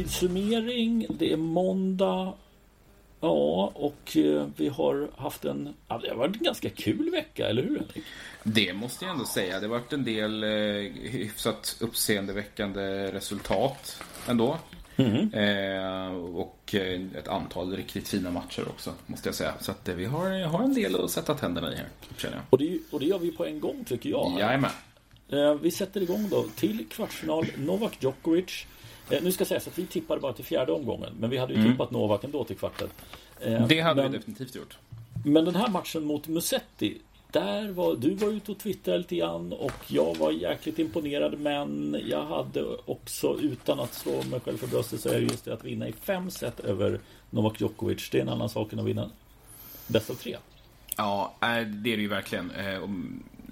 halvtidssummering. Det är måndag. Ja, och eh, vi har haft en... Ja, det har varit en ganska kul vecka, eller hur Henrik? Det måste jag ändå säga. Det har varit en del eh, hyfsat uppseendeväckande resultat ändå. Mm. Eh, och eh, ett antal riktigt fina matcher också, måste jag säga. Så att vi har, har en del att sätta tänderna i här, känner jag. Och det, och det gör vi på en gång, tycker jag. Jajamän. Eh, vi sätter igång då till kvartsfinal. Novak Djokovic. Eh, nu ska sägas att vi tippade bara till fjärde omgången. Men vi hade ju mm. tippat Novak ändå till kvarten. Eh, det hade men, vi definitivt gjort. Men den här matchen mot Musetti. Där var, du var ute och twittrade lite grann och jag var jäkligt imponerad men jag hade också utan att slå mig själv för bröstet så är det just det att vinna i fem set över Novak Djokovic. Det är en annan sak än att vinna bäst av tre. Ja, det är det ju verkligen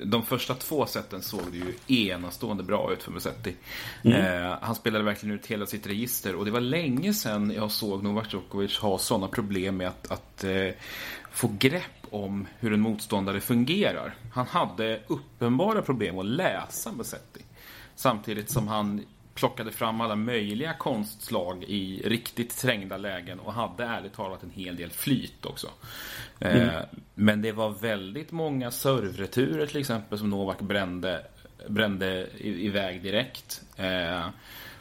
de första två seten såg det ju enastående bra ut för Musetti. Mm. Eh, han spelade verkligen ut hela sitt register och det var länge sedan jag såg Novak Djokovic ha sådana problem med att, att eh, få grepp om hur en motståndare fungerar. Han hade uppenbara problem att läsa Musetti. Samtidigt som han plockade fram alla möjliga konstslag i riktigt trängda lägen och hade ärligt talat en hel del flyt också. Eh, mm. men det var väldigt många servreturer till exempel som Novak brände, brände iväg direkt. Eh,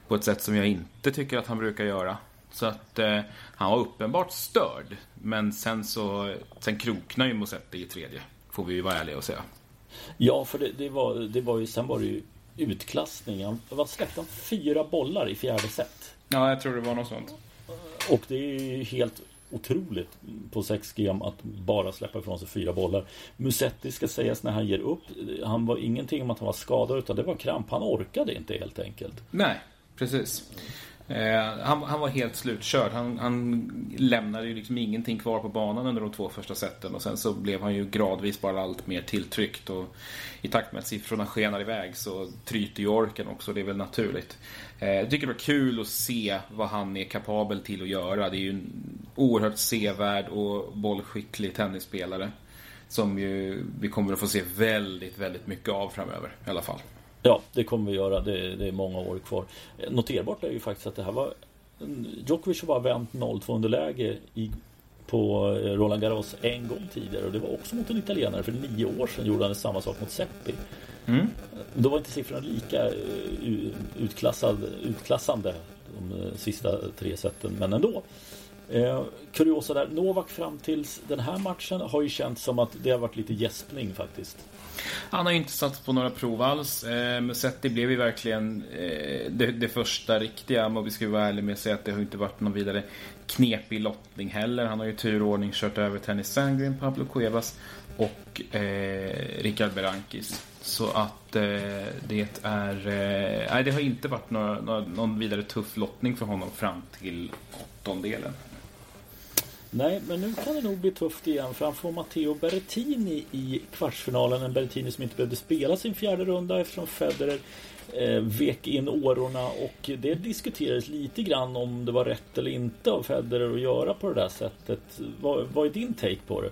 på ett sätt som jag inte tycker att han brukar göra. Så att eh, han var uppenbart störd. Men sen så sen kroknade ju Mosetti i tredje. Får vi ju vara ärliga och säga. Ja, för det, det, var, det var ju, sen var det ju utklassning. Vad släppte han? Fyra bollar i fjärde set. Ja, jag tror det var något sånt. Och det är helt otroligt på sex gem att bara släppa ifrån sig fyra bollar. Musetti ska sägas när han ger upp. Han var ingenting om att han var skadad utan det var kramp. Han orkade inte helt enkelt. Nej, precis. Eh, han, han, var helt slutkörd. Han, han lämnade ju liksom ingenting kvar på banan under de två första seten och sen så blev han ju gradvis bara allt mer tilltryckt och i takt med att siffrorna skenar iväg så tryter ju orken också. Det är väl naturligt. Eh, jag tycker det var kul att se vad han är kapabel till att göra. Det är ju en oerhört sevärd och bollskicklig tennisspelare som ju vi kommer att få se väldigt, väldigt mycket av framöver i alla fall. Ja, det kommer vi göra. Det, det är många år kvar. Noterbart är ju faktiskt att det här var Djokovic har bara vänt 0-2 underläge i, på Roland Garros en gång tidigare och det var också mot en italienare. För nio år sedan gjorde han samma sak mot Seppi. Mm. Då var inte siffrorna lika eh, utklassad, utklassande de eh, sista tre seten, men ändå. Eh, kuriosa där, Novak fram tills den här matchen har ju känts som att det har varit lite gäspning faktiskt. Han har ju inte satt på några prov alls. Eh, Musetti blev ju verkligen eh, det, det, första riktiga. Om vi ska vara ärliga med att säga att det har inte varit någon vidare knepig lottning heller. Han har ju turordning kört över Tennis Sandgren, Pablo Cuevas och eh, Rickard Berankis. Så att eh, det är... Eh, nej, det har inte varit några, några, någon vidare tuff lottning för honom fram till åttondelen. Nej, men nu kan det nog bli tufft igen för han får Matteo Berrettini i kvartsfinalen. En Berrettini som inte behövde spela sin fjärde runda eftersom Federer eh, vek in årorna och det diskuterades lite grann om det var rätt eller inte av Federer att göra på det där sättet. Vad, vad är din take på det?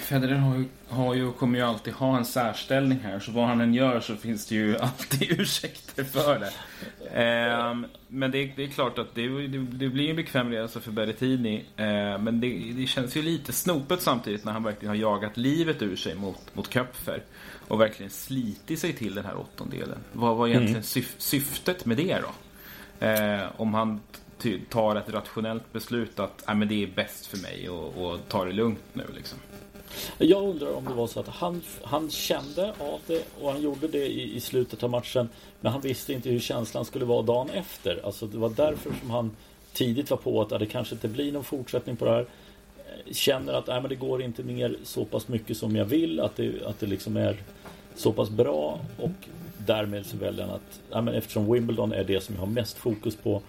Federer har ju, har ju och kommer ju alltid ha en särställning här. Så vad han än gör så finns det ju alltid ursäkter för det. Eh, men det, det, är klart att det, det, det blir en bekväm resa för Berrettini. Eh, men det, känns ju lite snopet samtidigt när han verkligen har jagat livet ur sig mot, mot Köpfer. Och verkligen slitit sig till den här åttondelen. Vad var egentligen mm. syf, syftet med det då? Eh, om han tar ett rationellt beslut att men det är bäst för mig och, och ta det lugnt nu liksom. Jag undrar om det var så att han, han kände av det och han gjorde det i, i slutet av matchen. Men han visste inte hur känslan skulle vara dagen efter. Alltså det var därför som han tidigt var på att det kanske inte blir någon fortsättning på det här. Känner att nej, men det går inte ner så pass mycket som jag vill. Att det, att det liksom är så pass bra. Och därmed så väljer han att nej, men eftersom Wimbledon är det som jag har mest fokus på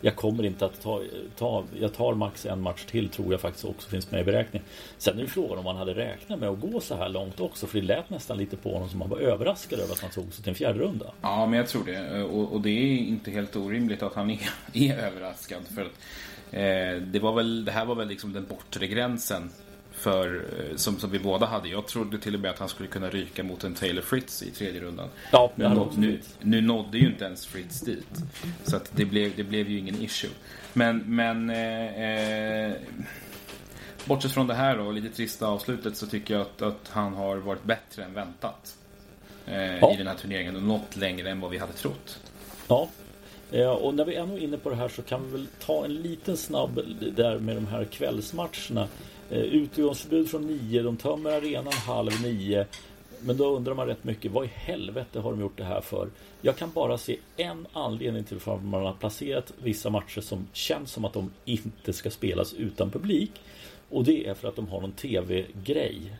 jag kommer inte att ta, ta, jag tar max en match till tror jag faktiskt också finns med i beräkningen. Sen är det frågan om man hade räknat med att gå så här långt också, för det lät nästan lite på honom som man var överraskad över att han tog sig till en fjärde runda. Ja, men jag tror det. Och, och det är inte helt orimligt att han är, är överraskad. För att, eh, det, var väl, det här var väl liksom den bortre gränsen för, eh, som, som vi båda hade. Jag trodde till och med att han skulle kunna ryka mot en Taylor Fritz i tredje rundan. Ja, nu, nåd, nu, nu nådde ju inte ens Fritz dit. Så att det, blev, det blev ju ingen issue. Men, men eh, eh, bortsett från det här då, lite trista avslutet, så tycker jag att, att han har varit bättre än väntat. Eh, ja. I den här turneringen och nått längre än vad vi hade trott. Ja, eh, och när vi är ändå inne på det här så kan vi väl ta en liten snabb där med de här kvällsmatcherna. Eh, utegångsförbud från nio, de tömmer arenan halv nio. Men då undrar man rätt mycket, vad i helvete har de gjort det här för? Jag kan bara se en anledning till varför man har placerat vissa matcher som känns som att de inte ska spelas utan publik. Och det är för att de har någon tv-grej.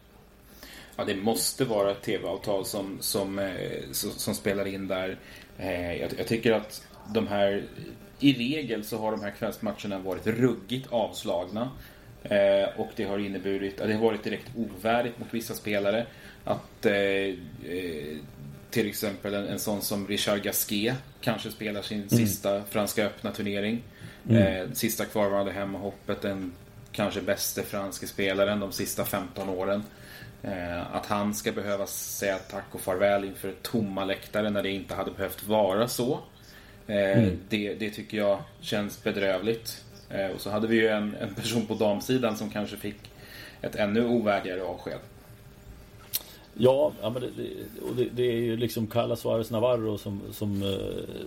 Ja, det måste vara ett tv-avtal som, som, eh, som, som, spelar in där. Eh, jag, jag tycker att de här i regel så har de här kvällsmatcherna varit ruggigt avslagna. Eh, och det har inneburit, det har varit direkt ovärdigt mot vissa spelare. Att eh, eh, till exempel en, en sån som Richard Gasquet kanske spelar sin mm. sista Franska öppna turnering. Mm. Eh, sista kvarvarande hemmahoppet, den kanske bäste franske spelaren de sista 15 åren. Eh, att han ska behöva säga tack och farväl inför tomma läktare när det inte hade behövt vara så. Eh, mm. det, det, tycker jag känns bedrövligt. Eh, och så hade vi ju en, en person på damsidan som kanske fick ett ännu ovärdigare avsked. Ja, ja men det, och det, det, är ju liksom Carla Suarez Navarro som, som uh,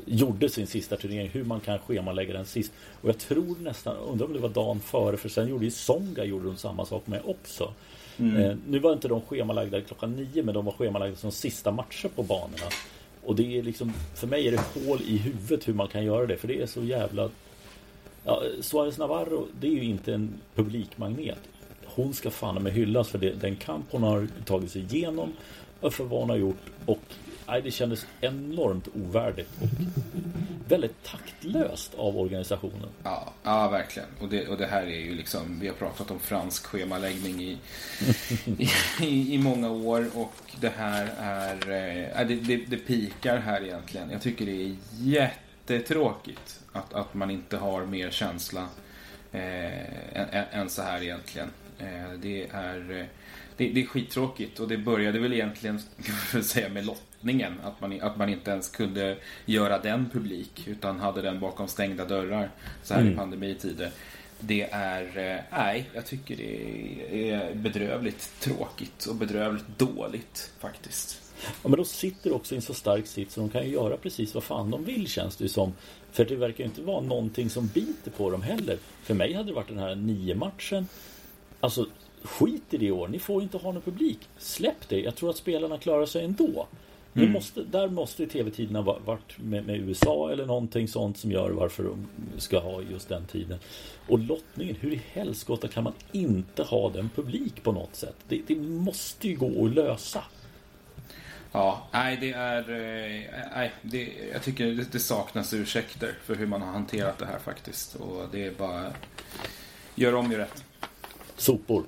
gjorde sin sista turnering. Hur man kan schemalägga den sist. Och jag tror nästan, undrar om det var dagen före, för sen gjorde ju Songa gjorde de samma sak med också. Mm. Uh, nu var inte de schemalagda klockan nio, men de var schemalagda som sista matcher på banorna. Och det är liksom, för mig är det hål i huvudet hur man kan göra det, för det är så jävla Ja, Suarez Navarro, det är ju inte en publikmagnet. Hon ska fan med hyllas för det, den kamp hon har tagit sig igenom och för vad hon har gjort. Och nej, det kändes enormt ovärdigt och väldigt taktlöst av organisationen. Ja, ja verkligen. Och det, och det här är ju liksom, vi har pratat om fransk schemaläggning i, i, i, många år och det här är, äh, det, det, det pikar här egentligen. Jag tycker det är jättetråkigt att, att man inte har mer känsla eh, än, än, så här egentligen. Eh, det, är, eh, det, det, är skittråkigt och det började väl egentligen säga, med lottningen. Att man, att man inte ens kunde göra den publik utan hade den bakom stängda dörrar så här mm. i pandemitider. Det är, eh, nej, jag tycker det är bedrövligt tråkigt och bedrövligt dåligt faktiskt. Ja, men de sitter också i en så stark sitt så de kan ju göra precis vad fan de vill känns det som. För det verkar inte vara någonting som biter på dem heller. För mig hade det varit den här nio matchen. Alltså skit i det i år. Ni får inte ha någon publik. Släpp det. Jag tror att spelarna klarar sig ändå. Mm. Måste, där måste tv-tiderna varit med, med, USA eller någonting sånt som gör varför de ska ha just den tiden. Och lottningen, hur i helskotta kan man inte ha den publik på något sätt? Det, det måste ju gå att lösa. Ja, nej det är... Eh, nej, det, jag tycker det, det, saknas ursäkter för hur man har hanterat det här faktiskt. Och det är bara... Gör om, gör rätt. Sopor.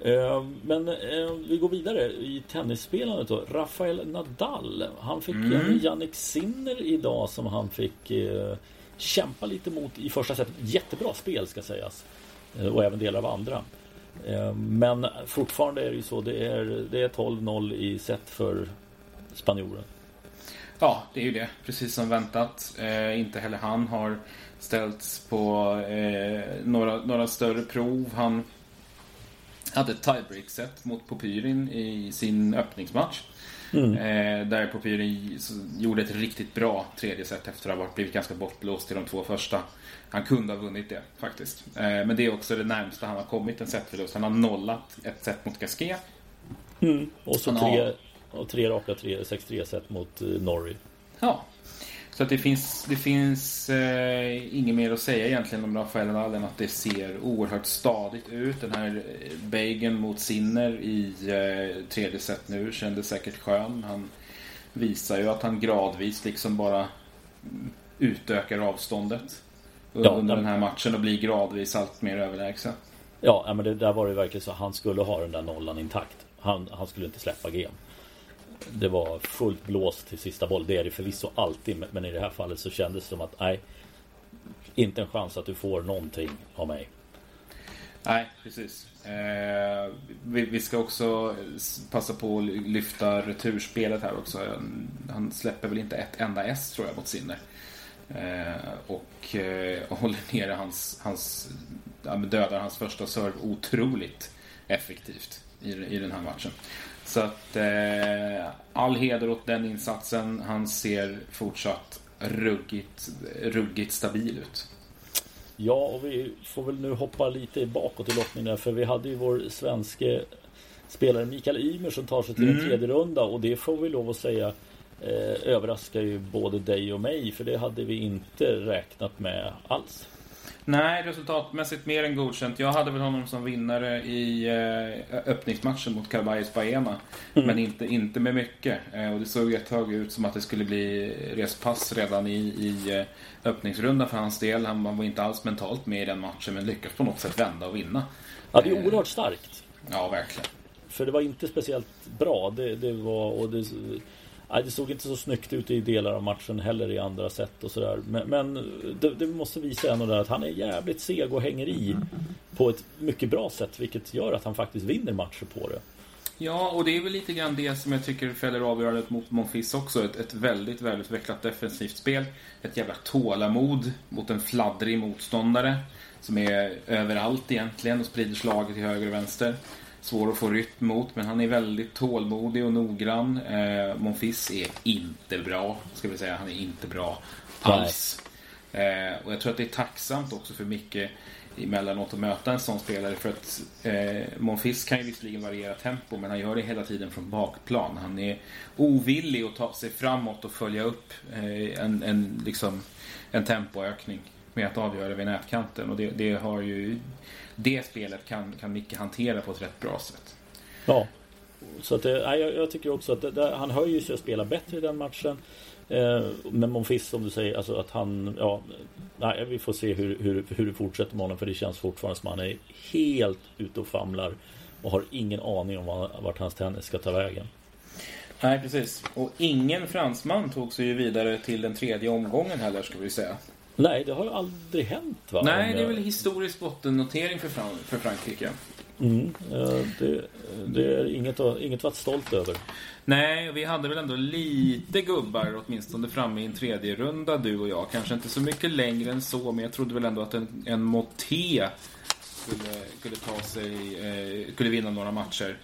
Eh, men eh, vi går vidare i tennisspelandet då. Rafael Nadal. Han fick mm. en Jannik Sinner idag som han fick kämpa lite mot i första set. Jättebra spel ska sägas. och även delar av andra. Eh, men fortfarande är det ju så. Det är, det är 12-0 i set för spanjoren. Ja, det är ju det. Precis som väntat. Eh, inte heller han har ställts på eh, några, några större prov. Han hade ett tiebreak-set mot Popyrin i sin öppningsmatch. Mm. Eh, där Popyrin gjorde ett riktigt bra tredje set efter att ha blivit ganska bortblåst i de två första. Han kunde ha vunnit det faktiskt. Eh, men det är också det närmsta han har kommit en setförlust. Han har nollat ett set mot Gasquet. Mm. Och så tre, har... och tre raka 6-3 set mot eh, Norrie. Ja. Så att det finns, det finns eh, inget mer att säga egentligen om Rafael Nadal än att det ser oerhört stadigt ut. Den här eh, bagen mot Sinner i eh, tredje set nu kändes säkert skön. Han visar ju att han gradvis liksom bara utökar avståndet ja, under den här matchen och blir gradvis allt mer överlägsen. Ja, men det där var det verkligen så. Han skulle ha den där nollan intakt. Han, han skulle inte släppa game. Det var fullt blåst till sista boll. Det är det förvisso alltid. Men i det här fallet så kändes det som att nej. Inte en chans att du får någonting av mig. Nej, precis. Eh, vi, vi, ska också passa på att lyfta returspelet här också. Han släpper väl inte ett enda S tror jag mot Sinner. Eh, och, eh, håller nere hans, hans dödar hans första serve otroligt effektivt i, i den här matchen. Så att eh, all heder åt den insatsen. Han ser fortsatt ruggigt, ruggigt stabil ut. Ja, och vi får väl nu hoppa lite bakåt i lottningen för vi hade ju vår svenske spelare Mikael Ymer som tar sig till mm. en tredje runda och det får vi lov att säga eh, överraskar ju både dig och mig för det hade vi inte räknat med alls. Nej, resultatmässigt mer än godkänt. Jag hade väl honom som vinnare i eh, öppningsmatchen mot Carvalhos Baema. Mm. Men inte, inte med mycket. Eh, och det såg ett tag ut som att det skulle bli respass redan i, i eh, öppningsrundan för hans del. Han var inte alls mentalt med i den matchen men lyckades på något sätt vända och vinna. Ja, det är oerhört starkt. Ja, verkligen. För det var inte speciellt bra. Det, det var... Och det, Nej, det såg inte så snyggt ut i delar av matchen heller i andra sätt och sådär. Men, men det, det, måste visa ändå där att han är jävligt seg och hänger i på ett mycket bra sätt. Vilket gör att han faktiskt vinner matcher på det. Ja, och det är väl lite grann det som jag tycker fäller avgörandet mot Monfils också. Ett, ett väldigt välutvecklat defensivt spel. Ett jävla tålamod mot en fladdrig motståndare. Som är överallt egentligen och sprider slaget till höger och vänster svår att få rytm mot, men han är väldigt tålmodig och noggrann. Eh, Monfils är inte bra, ska vi säga. Han är inte bra alls. Eh, och jag tror att det är tacksamt också för Micke emellanåt att möta en sån spelare för att eh, Monfils kan ju visserligen variera tempo men han gör det hela tiden från bakplan. Han är ovillig att ta sig framåt och följa upp eh, en, en, liksom, en tempoökning med att avgöra vid nätkanten och det, det har ju det spelet kan, kan Micke hantera på ett rätt bra sätt. Ja, så att det, jag, jag tycker också att det, han höjer sig och spelar bättre i den matchen. Eh, men Monfils som du säger, alltså att han, ja, nej, vi får se hur, hur, hur det fortsätter med honom för det känns fortfarande som att han är helt ute och famlar och har ingen aning om vart hans tennis ska ta vägen. Nej, precis. Och ingen fransman tog sig ju vidare till den tredje omgången heller, ska vi säga. Nej, det har ju aldrig hänt va? Nej, det är väl historisk bottennotering för, Fran för Frankrike. Mm, det, det, är inget, inget att stolt över. Nej, vi hade väl ändå lite gubbar åtminstone framme i en tredje runda du och jag. Kanske inte så mycket längre än så, men jag trodde väl ändå att en, en Moté skulle, skulle ta sig, eh, skulle vinna några matcher.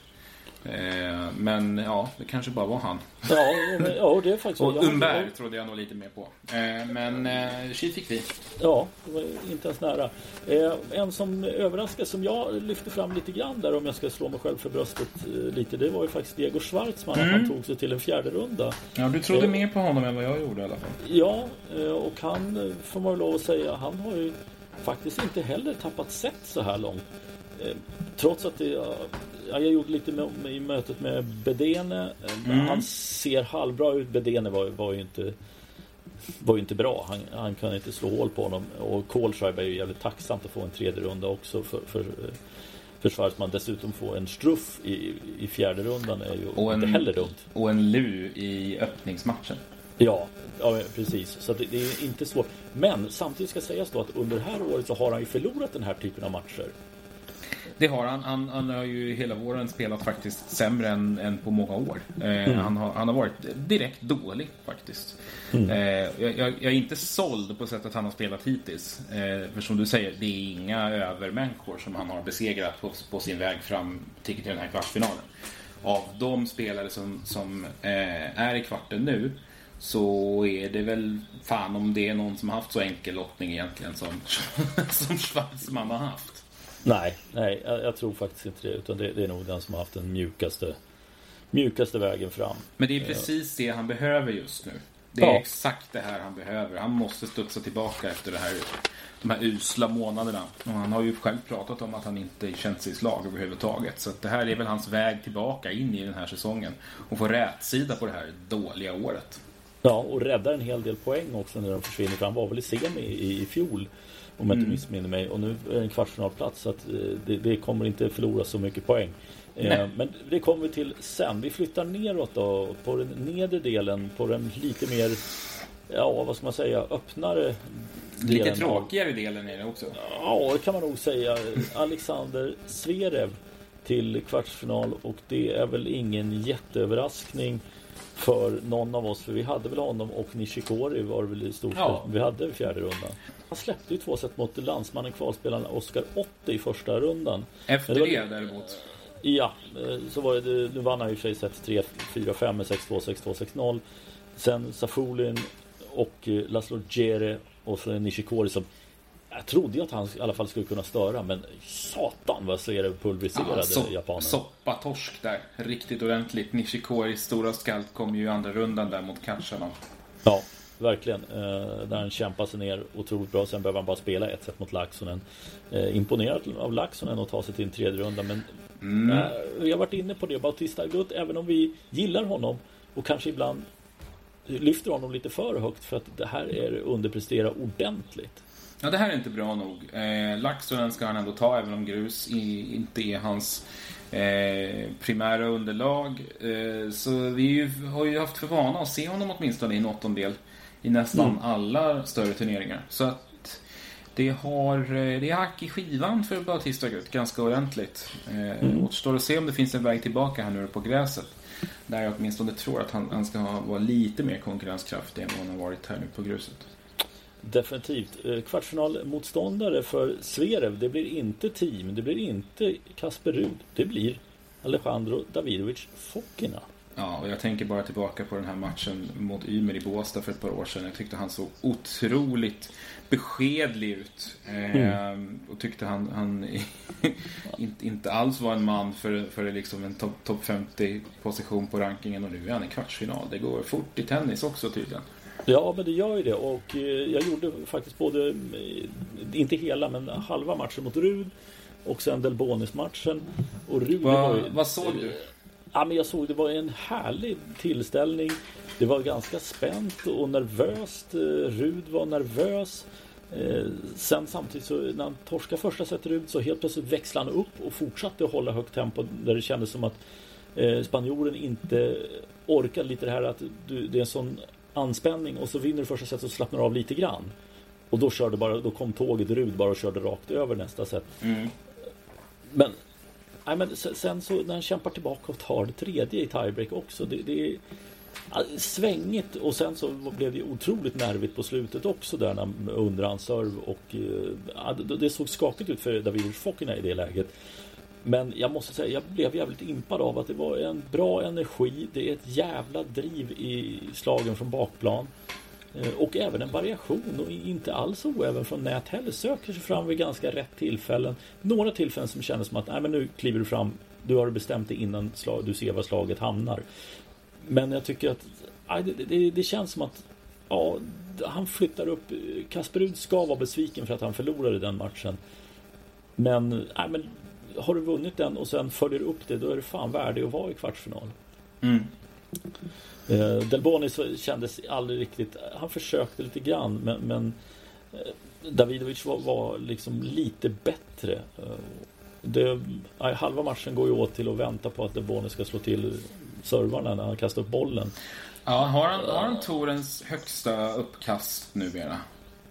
Eh, men ja, det kanske bara var han. Ja, men, ja det är faktiskt Och Umberg trodde jag nog lite mer på. Eh, men eh, fick vi. Ja, det var inte ens nära. Eh, en som överraskade, som jag lyfte fram lite grann där om jag ska slå mig själv för bröstet eh, lite. Det var ju faktiskt Diego Schwartzman. Mm. Han tog sig till en fjärde runda. Ja, du trodde mer på honom än vad jag gjorde i alla fall. Ja, och han får man lov att säga, han har ju faktiskt inte heller tappat sätt så här långt. Trots att det jag gjorde lite med, med, i mötet med Bedene. Mm. Han ser halvbra ut. Bedene var, var ju inte var ju inte bra. Han, han kan inte slå hål på honom. Och Kohlschreiber är ju jävligt tacksamt att få en tredje runda också för, för, för Schwarzman. Dessutom få en struff i, i fjärde rundan är ju och inte heller dumt. Och en lu i öppningsmatchen. Ja, ja precis. Så det, det, är inte svårt. Men samtidigt ska sägas då att under det här året så har han ju förlorat den här typen av matcher. Det har han. han. Han har ju hela våren spelat faktiskt sämre än, än på många år. Eh, mm. han, har, han har varit direkt dålig faktiskt. Mm. Eh, jag, jag, är inte såld på sättet han har spelat hittills. Eh, för som du säger, det är inga övermänniskor som han har besegrat på, på sin väg fram till den här kvartsfinalen. Av de spelare som, som eh, är i kvarten nu så är det väl fan om det är någon som har haft så enkel lottning egentligen som, som Schwarzman har haft. Nej, nej jag, jag, tror faktiskt inte det. Utan det, det, är nog den som har haft den mjukaste, mjukaste vägen fram. Men det är precis det han behöver just nu. Det är ja. exakt det här han behöver. Han måste studsa tillbaka efter det här, de här usla månaderna. Och han har ju själv pratat om att han inte känt sig i slag överhuvudtaget. Så det här är väl hans väg tillbaka in i den här säsongen. Och få rätsida på det här dåliga året. Ja, och rädda en hel del poäng också när de försvinner. För han var väl i semi i, i fjol. Om jag inte mm. missminner mig. Och nu är det en kvartsfinalplats så att eh, det, det kommer inte förlora så mycket poäng. Eh, Nej. Men det kommer vi till sen. Vi flyttar neråt då på den nedre delen på den lite mer Ja, vad ska man säga? Öppnare Lite tråkigare av... delen är det också. Ja, det kan man nog säga. Alexander Zverev till kvartsfinal och det är väl ingen jätteöverraskning för någon av oss. För vi hade väl honom och Nishikori var väl i stort ja. vi hade i fjärde rundan. Han släppte ju två set mot landsmannen kvalspelaren Oscar 80 i första rundan. Efter det, var, det däremot? Ja, eh, så var det. Nu vann han ju för sig set 3, 4, 5 med 6-2, 6-2, 6-0. Sen Safulin och eh, Laszlo Djere och så Nishikori som jag trodde ju att han i alla fall skulle kunna störa men satan vad ser det pulveriserade ja, so japaner. Soppatorsk där. Riktigt ordentligt. Nishikoris stora skalt kom ju i andra rundan där mot Kachanov. Ja, verkligen. Eh, där han kämpar sig ner otroligt bra. Sen behöver han bara spela ett set mot Laxonen. Eh, imponerad av Laxonen att ta sig till en tredje runda men mm. eh, vi har varit inne på det. Bautista Agut, även om vi gillar honom och kanske ibland lyfter honom lite för högt för att det här är underprestera ordentligt. Ja, det här är inte bra nog. Eh, Laxonen ska han ändå ta, även om grus i, inte är hans eh, primära underlag. Eh, så vi ju, har ju haft för vana att se honom åtminstone i en åttondel i nästan mm. alla större turneringar. Så att det har eh, det är hack i skivan för Bautista Gut, ganska ordentligt. Eh, mm. Återstår att se om det finns en väg tillbaka här nu på gräset. Där jag åtminstone tror att han, han ska ha, vara lite mer konkurrenskraftig än vad han har varit här nu på gruset. Definitivt. Eh, kvartsfinalmotståndare för Zverev, det blir inte team, det blir inte Kasper Rud, det blir Alejandro Davidovic Fokina. Ja, och jag tänker bara tillbaka på den här matchen mot Ymer i Båstad för ett par år sedan. Jag tyckte han såg otroligt beskedlig ut. Mm. Ehm, och tyckte han, han inte, inte alls var en man för, för liksom en topp top 50 position på rankingen. Och nu är han i kvartsfinal. Det går fort i tennis också tydligen. Ja, men det gör ju det. Och eh, jag gjorde faktiskt både, eh, inte hela, men halva matchen mot Rud och sen Delbonis-matchen. Och Rud Va, var ju, Vad såg du? Ja, men jag såg det var en härlig tillställning. Det var ganska spänt och nervöst. Eh, Rud var nervös. sen samtidigt så när han torskade första set Rud så helt plötsligt växlade han upp och fortsatte att hålla högt tempo där det kändes som att spanjoren inte orkade lite det här att du, det är en sån anspänning och så vinner du första set och slappnar av lite grann. Och då körde bara, då kom tåget Rud bara och körde rakt över nästa set. Mm. Men, nej, men sen så när han kämpar tillbaka och tar det tredje i tiebreak också. Det, det är svängigt och sen så blev det otroligt nervigt på slutet också där när underhandsserv och eh, ja, det såg skakigt ut för David Fokina i det läget. Men jag måste säga, jag blev jävligt impad av att det var en bra energi. Det är ett jävla driv i slagen från bakplan. Eh, och även en variation och inte alls oäven från nät heller. Söker sig fram vid ganska rätt tillfällen. Några tillfällen som kändes som att nej, men nu kliver du fram. Du har bestämt dig innan du ser var slaget hamnar. Men jag tycker att det, det, det känns som att ja, han flyttar upp. Kasperud ska vara besviken för att han förlorade den matchen. Men, nej, men har du vunnit den och sen följer upp det, då är det fan värdig att vara i kvartsfinal. Mm. Eh, Delbonis kändes aldrig riktigt... Han försökte lite grann, men, men eh, Davidovic var, var liksom lite bättre. Eh, det, halva matchen går ju åt till att vänta på att Delbonis ska slå till servarna när han kastar upp bollen. Ja, har han, har han Torens högsta uppkast numera?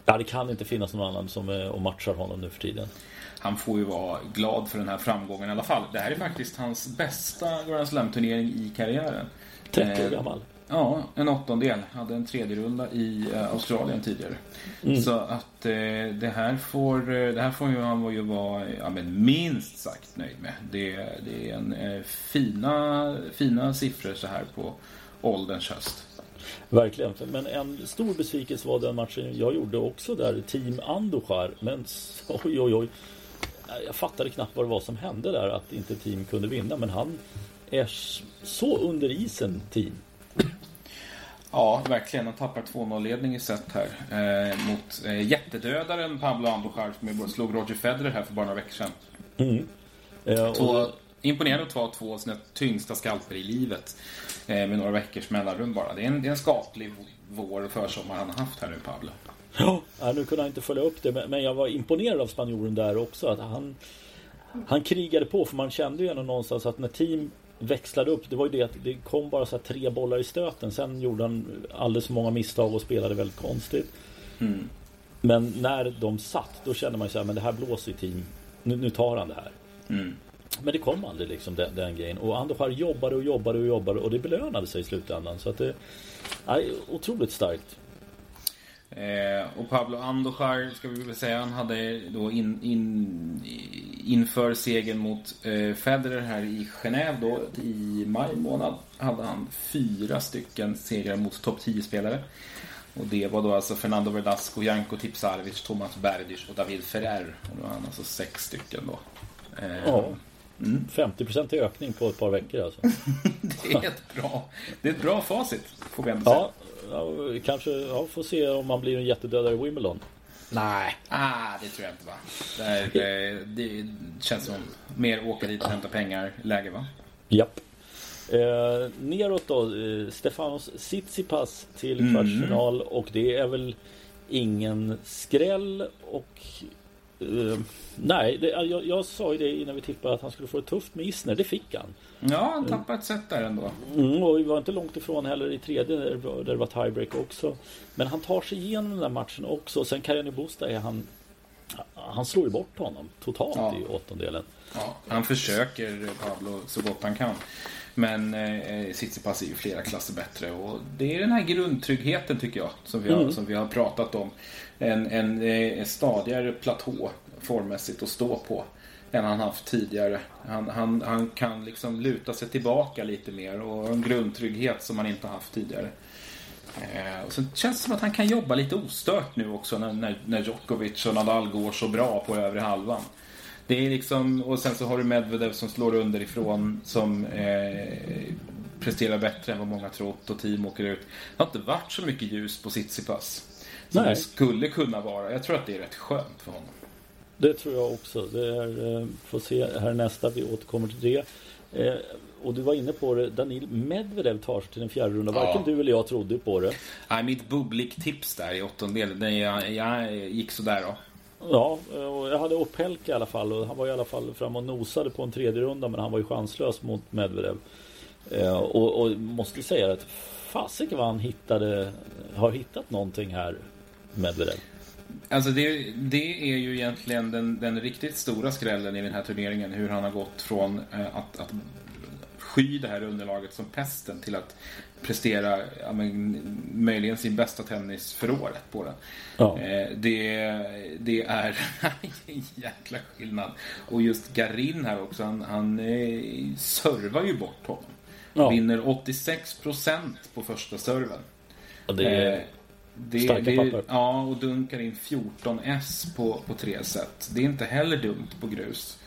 Ja, det kan inte finnas någon annan som är och matchar honom nu för tiden han får ju vara glad för den här framgången i alla fall. Det här är faktiskt hans bästa Grand Slam-turnering i karriären. 30 år eh, gammal. Ja, en åttondel. Hade en tredje runda i eh, Australien tidigare. Mm. Så att eh, det här får eh, det här får ju han ju vara ja, men minst sagt nöjd med. Det, det är en eh, fina, fina siffror så här på ålderns höst. Verkligen. Men en stor besvikelse var den matchen jag gjorde också där. Team Andujar. Men oj, oj, oj jag fattade knappt vad det var som hände där att inte team kunde vinna. Men han är så under isen, team. Ja, verkligen. Han tappar 2-0-ledning i set här. Eh, mot eh, jättedödaren Pablo Andujar som slog Roger Federer här för bara några veckor sedan. Mm. Eh, Två, och... Imponerande att ta två av sina tyngsta skalper i livet. Eh, med några veckors mellanrum bara. Det är en, det är en skaplig vår och försommar han har haft här nu, Pablo. Ja, nu kunde han inte följa upp det men jag var imponerad av spanjoren där också. Att han, han krigade på för man kände ju ändå någonstans att när team växlade upp. Det var ju det att det kom bara så tre bollar i stöten. Sen gjorde han alldeles för många misstag och spelade väldigt konstigt. Mm. Men när de satt då kände man ju så här, men det här blåser i team. Nu, nu tar han det här. Mm. Men det kom aldrig liksom den, den grejen. Och Andohar jobbade och jobbade och jobbade och det belönade sig i slutändan. Så att det är otroligt starkt. Eh, och Pablo Andochar, ska vi väl säga, han hade då in, in, inför segern mot eh, Federer här i Genève då i maj månad hade han fyra stycken segrar mot topp 10-spelare. Och det var då alltså Fernando Verdasco, Janko Tipsarevic, Thomas Berdych och David Ferrer. Och då har han alltså sex stycken då. Eh, oh. Mm. 50% ökning på ett par veckor alltså. det, är ett bra, det är ett bra facit, får vi ändå säga. Ja, ja, kanske ja, får se om man blir en jättedödare i Wimbledon. Nej, ah, det tror jag inte va. Det, är, det känns som mer åka dit och hämta pengar läge va? Japp. Eh, neråt då, eh, Stefanos Tsitsipas till mm. kvartsfinal och det är väl ingen skräll och Uh, nej, det, jag, jag, sa ju det innan vi tippade att han skulle få det tufft med Isner. Det fick han. Ja, han tappade ett set där ändå. Mm, och vi var inte långt ifrån heller i tredje där, där det var tiebreak också. Men han tar sig igenom den där matchen också. Sen Karjani Busta är han... Han slår ju bort honom totalt ja. i åttondelen. Ja, han försöker Pablo så gott han kan. Men eh, Tsitsipas är ju flera klasser bättre och det är den här grundtryggheten tycker jag som vi har, mm. som vi har pratat om. En, en, en eh, stadigare platå formmässigt att stå på än han haft tidigare. Han, han, han kan liksom luta sig tillbaka lite mer och en grundtrygghet som han inte haft tidigare. Eh, och så känns det som att han kan jobba lite ostört nu också när, när, när Djokovic och Nadal går så bra på övre halvan. Det är liksom, och sen så har du Medvedev som slår underifrån som eh, presterar bättre än vad många trott och team åker ut. Det har inte varit så mycket ljus på Tsitsipas. Som Nej. det skulle kunna vara. Jag tror att det är rätt skönt för honom. Det tror jag också. Det är, eh, får se här nästa, vi återkommer till det. Eh, och du var inne på det, Danil Medvedev tar sig till en fjärde runda. Varken ja. du eller jag trodde på det. Nej, mitt bubblik-tips där i åttondelen, jag, jag gick sådär då. Ja, och jag hade Opelka i alla fall och han var i alla fall fram och nosade på en tredje runda men han var ju chanslös mot Medvedev. Eh, och, och måste säga att fasiken vad han hittade, har hittat någonting här, Medvedev. Alltså det, det är ju egentligen den, den riktigt stora skrällen i den här turneringen. Hur han har gått från eh, att, att sky det här underlaget som pesten till att prestera ja, men, möjligen sin bästa tennis för året på den. Ja. Eh, det, det är en jäkla skillnad. Och just Garin här också, han, han eh, servar ju bort honom. Ja. Vinner 86% på första serven. Ja, det är eh, det, starka papper. Ja, och dunkar in 14 S på, på tre set. Det är inte heller dumt på grus.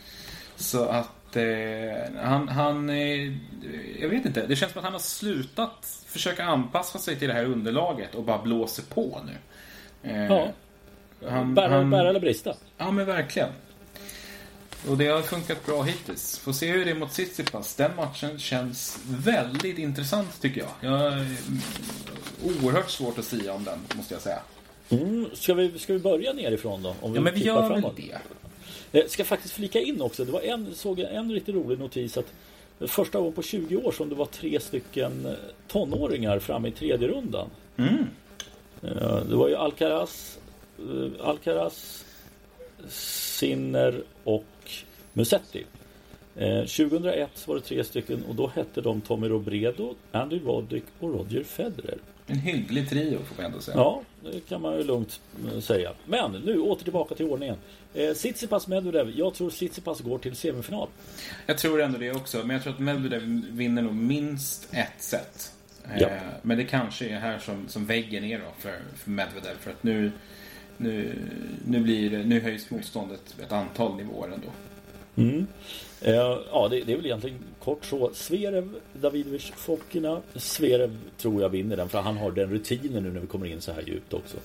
Så att eh, han, han eh, jag vet inte, det känns som att han har slutat försöka anpassa sig till det här underlaget och bara blåser på nu. Eh, ja. Han, bära, han, bära eller brista. Ja, men verkligen. Och det har funkat bra hittills. Får se hur det är mot Tsitsipas. Den matchen känns väldigt intressant tycker jag. Jag har oerhört svårt att säga om den, måste jag säga. Mm. Ska, vi, ska vi börja nerifrån då? Om vi ja, men vi gör framåt? väl det. Jag eh, ska faktiskt flika in också. Det var en, såg jag en riktigt rolig notis att första gången på 20 år som det var tre stycken eh, tonåringar framme i tredje rundan. Mm. Eh, det var ju Alcaraz, Alcaraz, Sinner och Musetti. 2001 var det tre stycken och då hette de Tommy Robredo, Andy Roddick och Roger Federer. En hygglig trio får man ändå säga. Ja, det kan man ju lugnt säga. Men nu åter tillbaka till ordningen. Eh, Medvedev. Jag tror Tsitsipas går till semifinal. Jag tror ändå det också. Men jag tror att Medvedev vinner nog minst ett set. Eh, ja. Men det kanske är här som, som väggen är då för, för Medvedev. För att nu, nu, nu, blir, nu höjs motståndet ett antal nivåer ändå. Mm. Eh, ja, det, det, är väl egentligen kort så. Sverev, Davidovic, Fokina. Sverev tror jag vinner den för han har den rutinen nu när vi kommer in så här djupt också.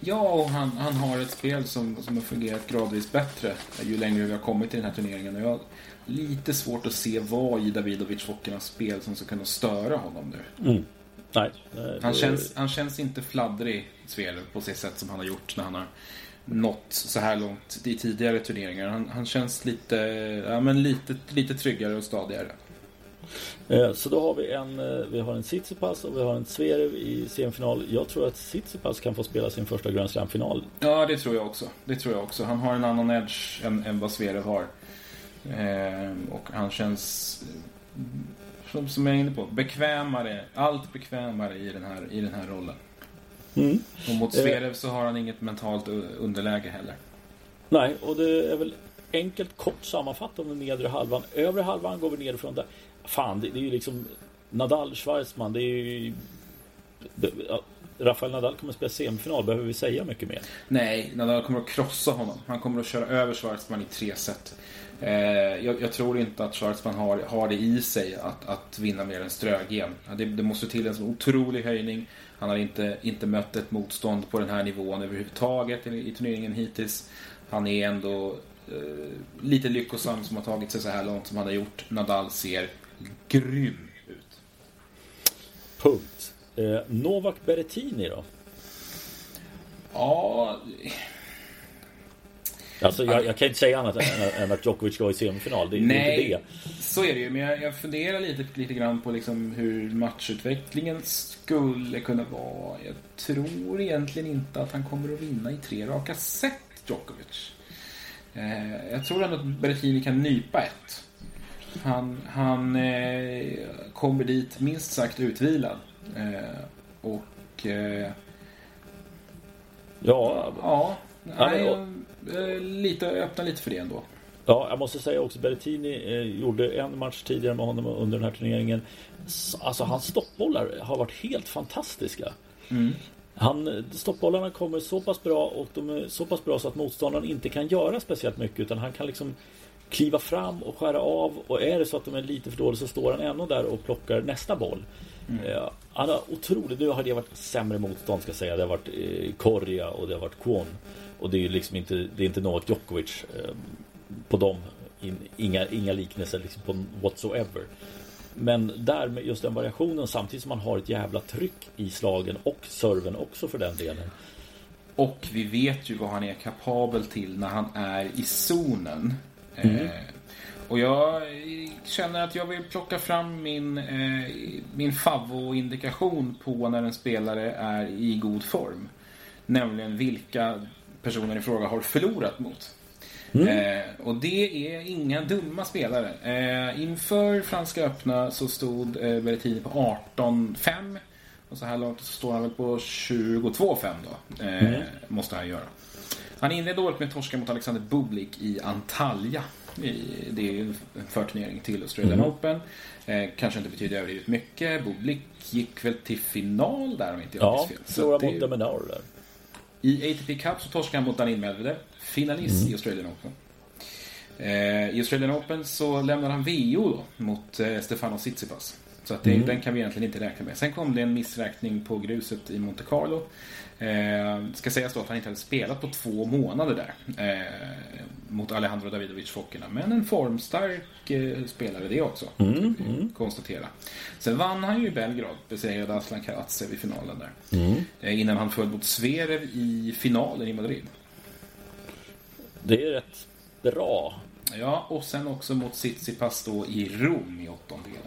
Ja, och han, han har ett spel som, som har fungerat gradvis bättre ju längre vi har kommit i den här turneringen. Och jag har lite svårt att se vad i Davidovic Fokinas spel som ska kunna störa honom nu. Mm. Nej, han, känns, han känns inte fladdrig, Sverev, på det sätt som han har gjort när han har nått så här långt i tidigare turneringar. Han, han känns lite, ja, men lite, lite tryggare och stadigare. Eh, så då har vi en, eh, vi har en Tsitsipas och vi har en Zverev i semifinal. Jag tror att Tsitsipas kan få spela sin första Grand Slam-final. Ja, det tror jag också. Det tror jag också. Han har en annan edge än, än vad Zverev har. Eh, och han känns, som, som jag är inne på, bekvämare, allt bekvämare i den här, i den här rollen. Mm. Och mot Zverev så har han inget mentalt underläge heller. Nej, och det är väl enkelt kort sammanfattat om den nedre halvan. Övre halvan går vi ner från där. Fan, det, det är ju liksom Nadal, Schwarzman, det är ju... Rafael Nadal kommer att spela semifinal. Behöver vi säga mycket mer? Nej, Nadal kommer att krossa honom. Han kommer att köra över Schwarzman i tre set. Eh, jag, jag, tror inte att Schwarzman har, har det i sig att, att vinna mer än Strögen. Det, det måste till en så otrolig höjning. Han har inte, inte mött ett motstånd på den här nivån överhuvudtaget i, i turneringen hittills. Han är ändå eh, lite lyckosam som har tagit sig så här långt som han har gjort. Nadal ser grym ut. Punkt. Eh, Novak Berrettini då? Ja... Alltså jag, jag, kan inte säga annat än, att Djokovic ska i semifinal. Det, Nej, är inte det. så är det ju. Men jag, jag funderar lite, lite grann på liksom hur matchutvecklingen skulle kunna vara. Jag tror egentligen inte att han kommer att vinna i tre raka set, Djokovic. Eh, jag tror ändå att Berrettini kan nypa ett. Han, han eh, kommer dit minst sagt utvilad. Eh, och... Eh, ja. Ja. Nej, jag, jag, lite, öppnar lite för det ändå. Ja, jag måste säga också Berrettini eh, gjorde en match tidigare med honom under den här turneringen. Alltså hans stoppbollar har varit helt fantastiska. Mm. Han, stoppbollarna kommer så pass bra och de är så pass bra så att motståndaren inte kan göra speciellt mycket utan han kan liksom kliva fram och skära av och är det så att de är lite för dåliga så står han ändå där och plockar nästa boll. Mm. Eh, han har otroligt, nu har det varit sämre motstånd ska jag säga. Det har varit eh, Korja och det har varit Kwon. Och det är liksom inte, det är inte Novak Djokovic eh, på dem. In, inga, inga liknelser liksom på whatsoever. Men där med just den variationen samtidigt som man har ett jävla tryck i slagen och serven också för den delen. Och vi vet ju vad han är kapabel till när han är i zonen. Mm. Eh, och jag känner att jag vill plocka fram min, eh, min favvo-indikation på när en spelare är i god form. Nämligen vilka personer i fråga har förlorat mot. Mm. Eh, och det är inga dumma spelare. Eh, inför Franska öppna så stod eh, Berrettini på 18-5. Och så här långt så står han väl på 22-5 då. Eh, mm. Måste han göra. Han inledde året med torska mot Alexander Bublik i Antalya. Det är en förturnering till Australian mm. Open. Eh, kanske inte betyder överdrivet mycket. Bublik gick väl till final där om inte jag minns fel. Ja, förlorade mot Deminaur där. I ATP Cup så torskade han mot Danil Medvedev. Finalist mm. i Australian Open. Eh, I Australian Open så lämnade han VO då, mot eh, Stefano Tsitsipas. Så att det, mm. den kan vi egentligen inte räkna med. Sen kom det en missräkning på gruset i Monte Carlo. Eh, ska sägas då att han inte hade spelat på två månader där. Eh, mot Alejandro Davidovic Fokina. Men en formstark eh, spelare det också. Mm, mm. Konstatera. Sen vann han ju i Belgrad. Besegrade Aslan Karatsev i finalen där. Mm. Eh, innan han föll mot Zverev i finalen i Madrid. Det är rätt bra. Ja, och sen också mot Tsitsipas då i Rom i åttondelen.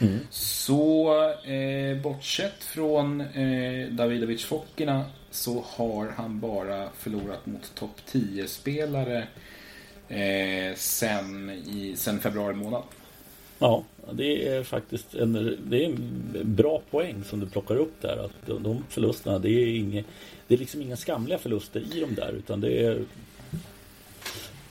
Mm. Så eh, bortsett från eh, Davidovic Fokina så har han bara förlorat mot topp 10-spelare eh, sen, i, sen februari månad. Ja, det är faktiskt en, det är en bra poäng som du plockar upp där. Att de, de förlusterna, det är, inga, det är liksom inga skamliga förluster i dem där. Utan det är,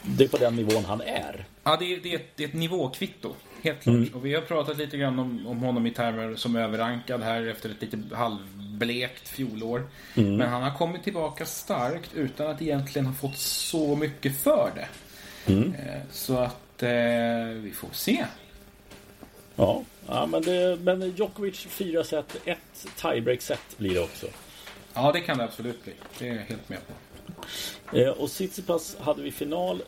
det är på den nivån han är. Ja, det är, det är, ett, det är ett nivåkvitto. Helt klart. Mm. Och vi har pratat lite grann om, om honom i termer som överrankad här efter ett lite halvblekt fjolår. Mm. Men han har kommit tillbaka starkt utan att egentligen ha fått så mycket för det. Mm. Eh, så att eh, vi får se. Ja, ja men, det, men Djokovic fyra set, ett tiebreak-set blir det också. Ja, det kan det absolut bli. Det är jag helt med på. Eh, och Tsitsipas hade vi final.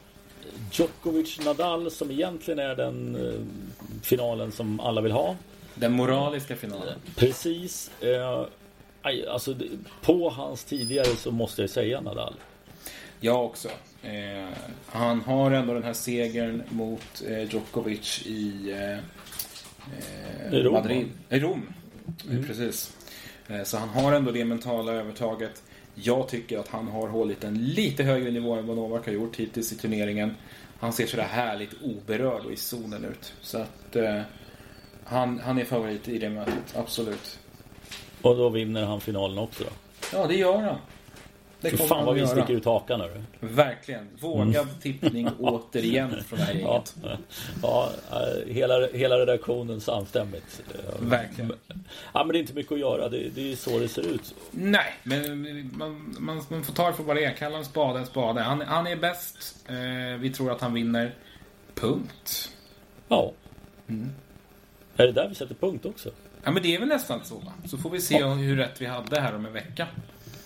Djokovic-Nadal som egentligen är den eh, finalen som alla vill ha. Den moraliska finalen. Precis. Eh, alltså, på hans tidigare så måste jag säga Nadal. Jag också. Eh, han har ändå den här segern mot eh, Djokovic i eh, Rom, Madrid. I Rom. Mm. Precis. Eh, så han har ändå det mentala övertaget. Jag tycker att han har hållit en lite högre nivå än vad Novak har gjort hittills i turneringen. Han ser sådär härligt oberörd och i zonen ut. Så att eh, han, han är favorit i det mötet, absolut. Och då vinner han finalen också då? Ja, det gör han. Det För fan vad vi sticker ut hakan nu. Verkligen. Vågad mm. tippning återigen från det här gänget. Ja, ja, hela, hela redaktionen samstämmigt. Verkligen. Ja, men det är inte mycket att göra. Det, det är så det ser ut. Nej, men man, man, man får ta det för vad det är. Kalla en spade en spade. Han, han är bäst. Eh, vi tror att han vinner. Punkt. Ja. Mm. Är det där vi sätter punkt också? Ja, men det är väl nästan så. Så får vi se ja. hur rätt vi hade här om en vecka.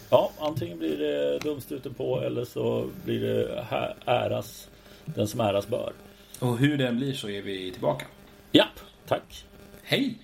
Ja, antingen blir det dumstruten på eller så blir det äras den som äras bör. Och hur den blir så är vi tillbaka. Japp, tack. Hej!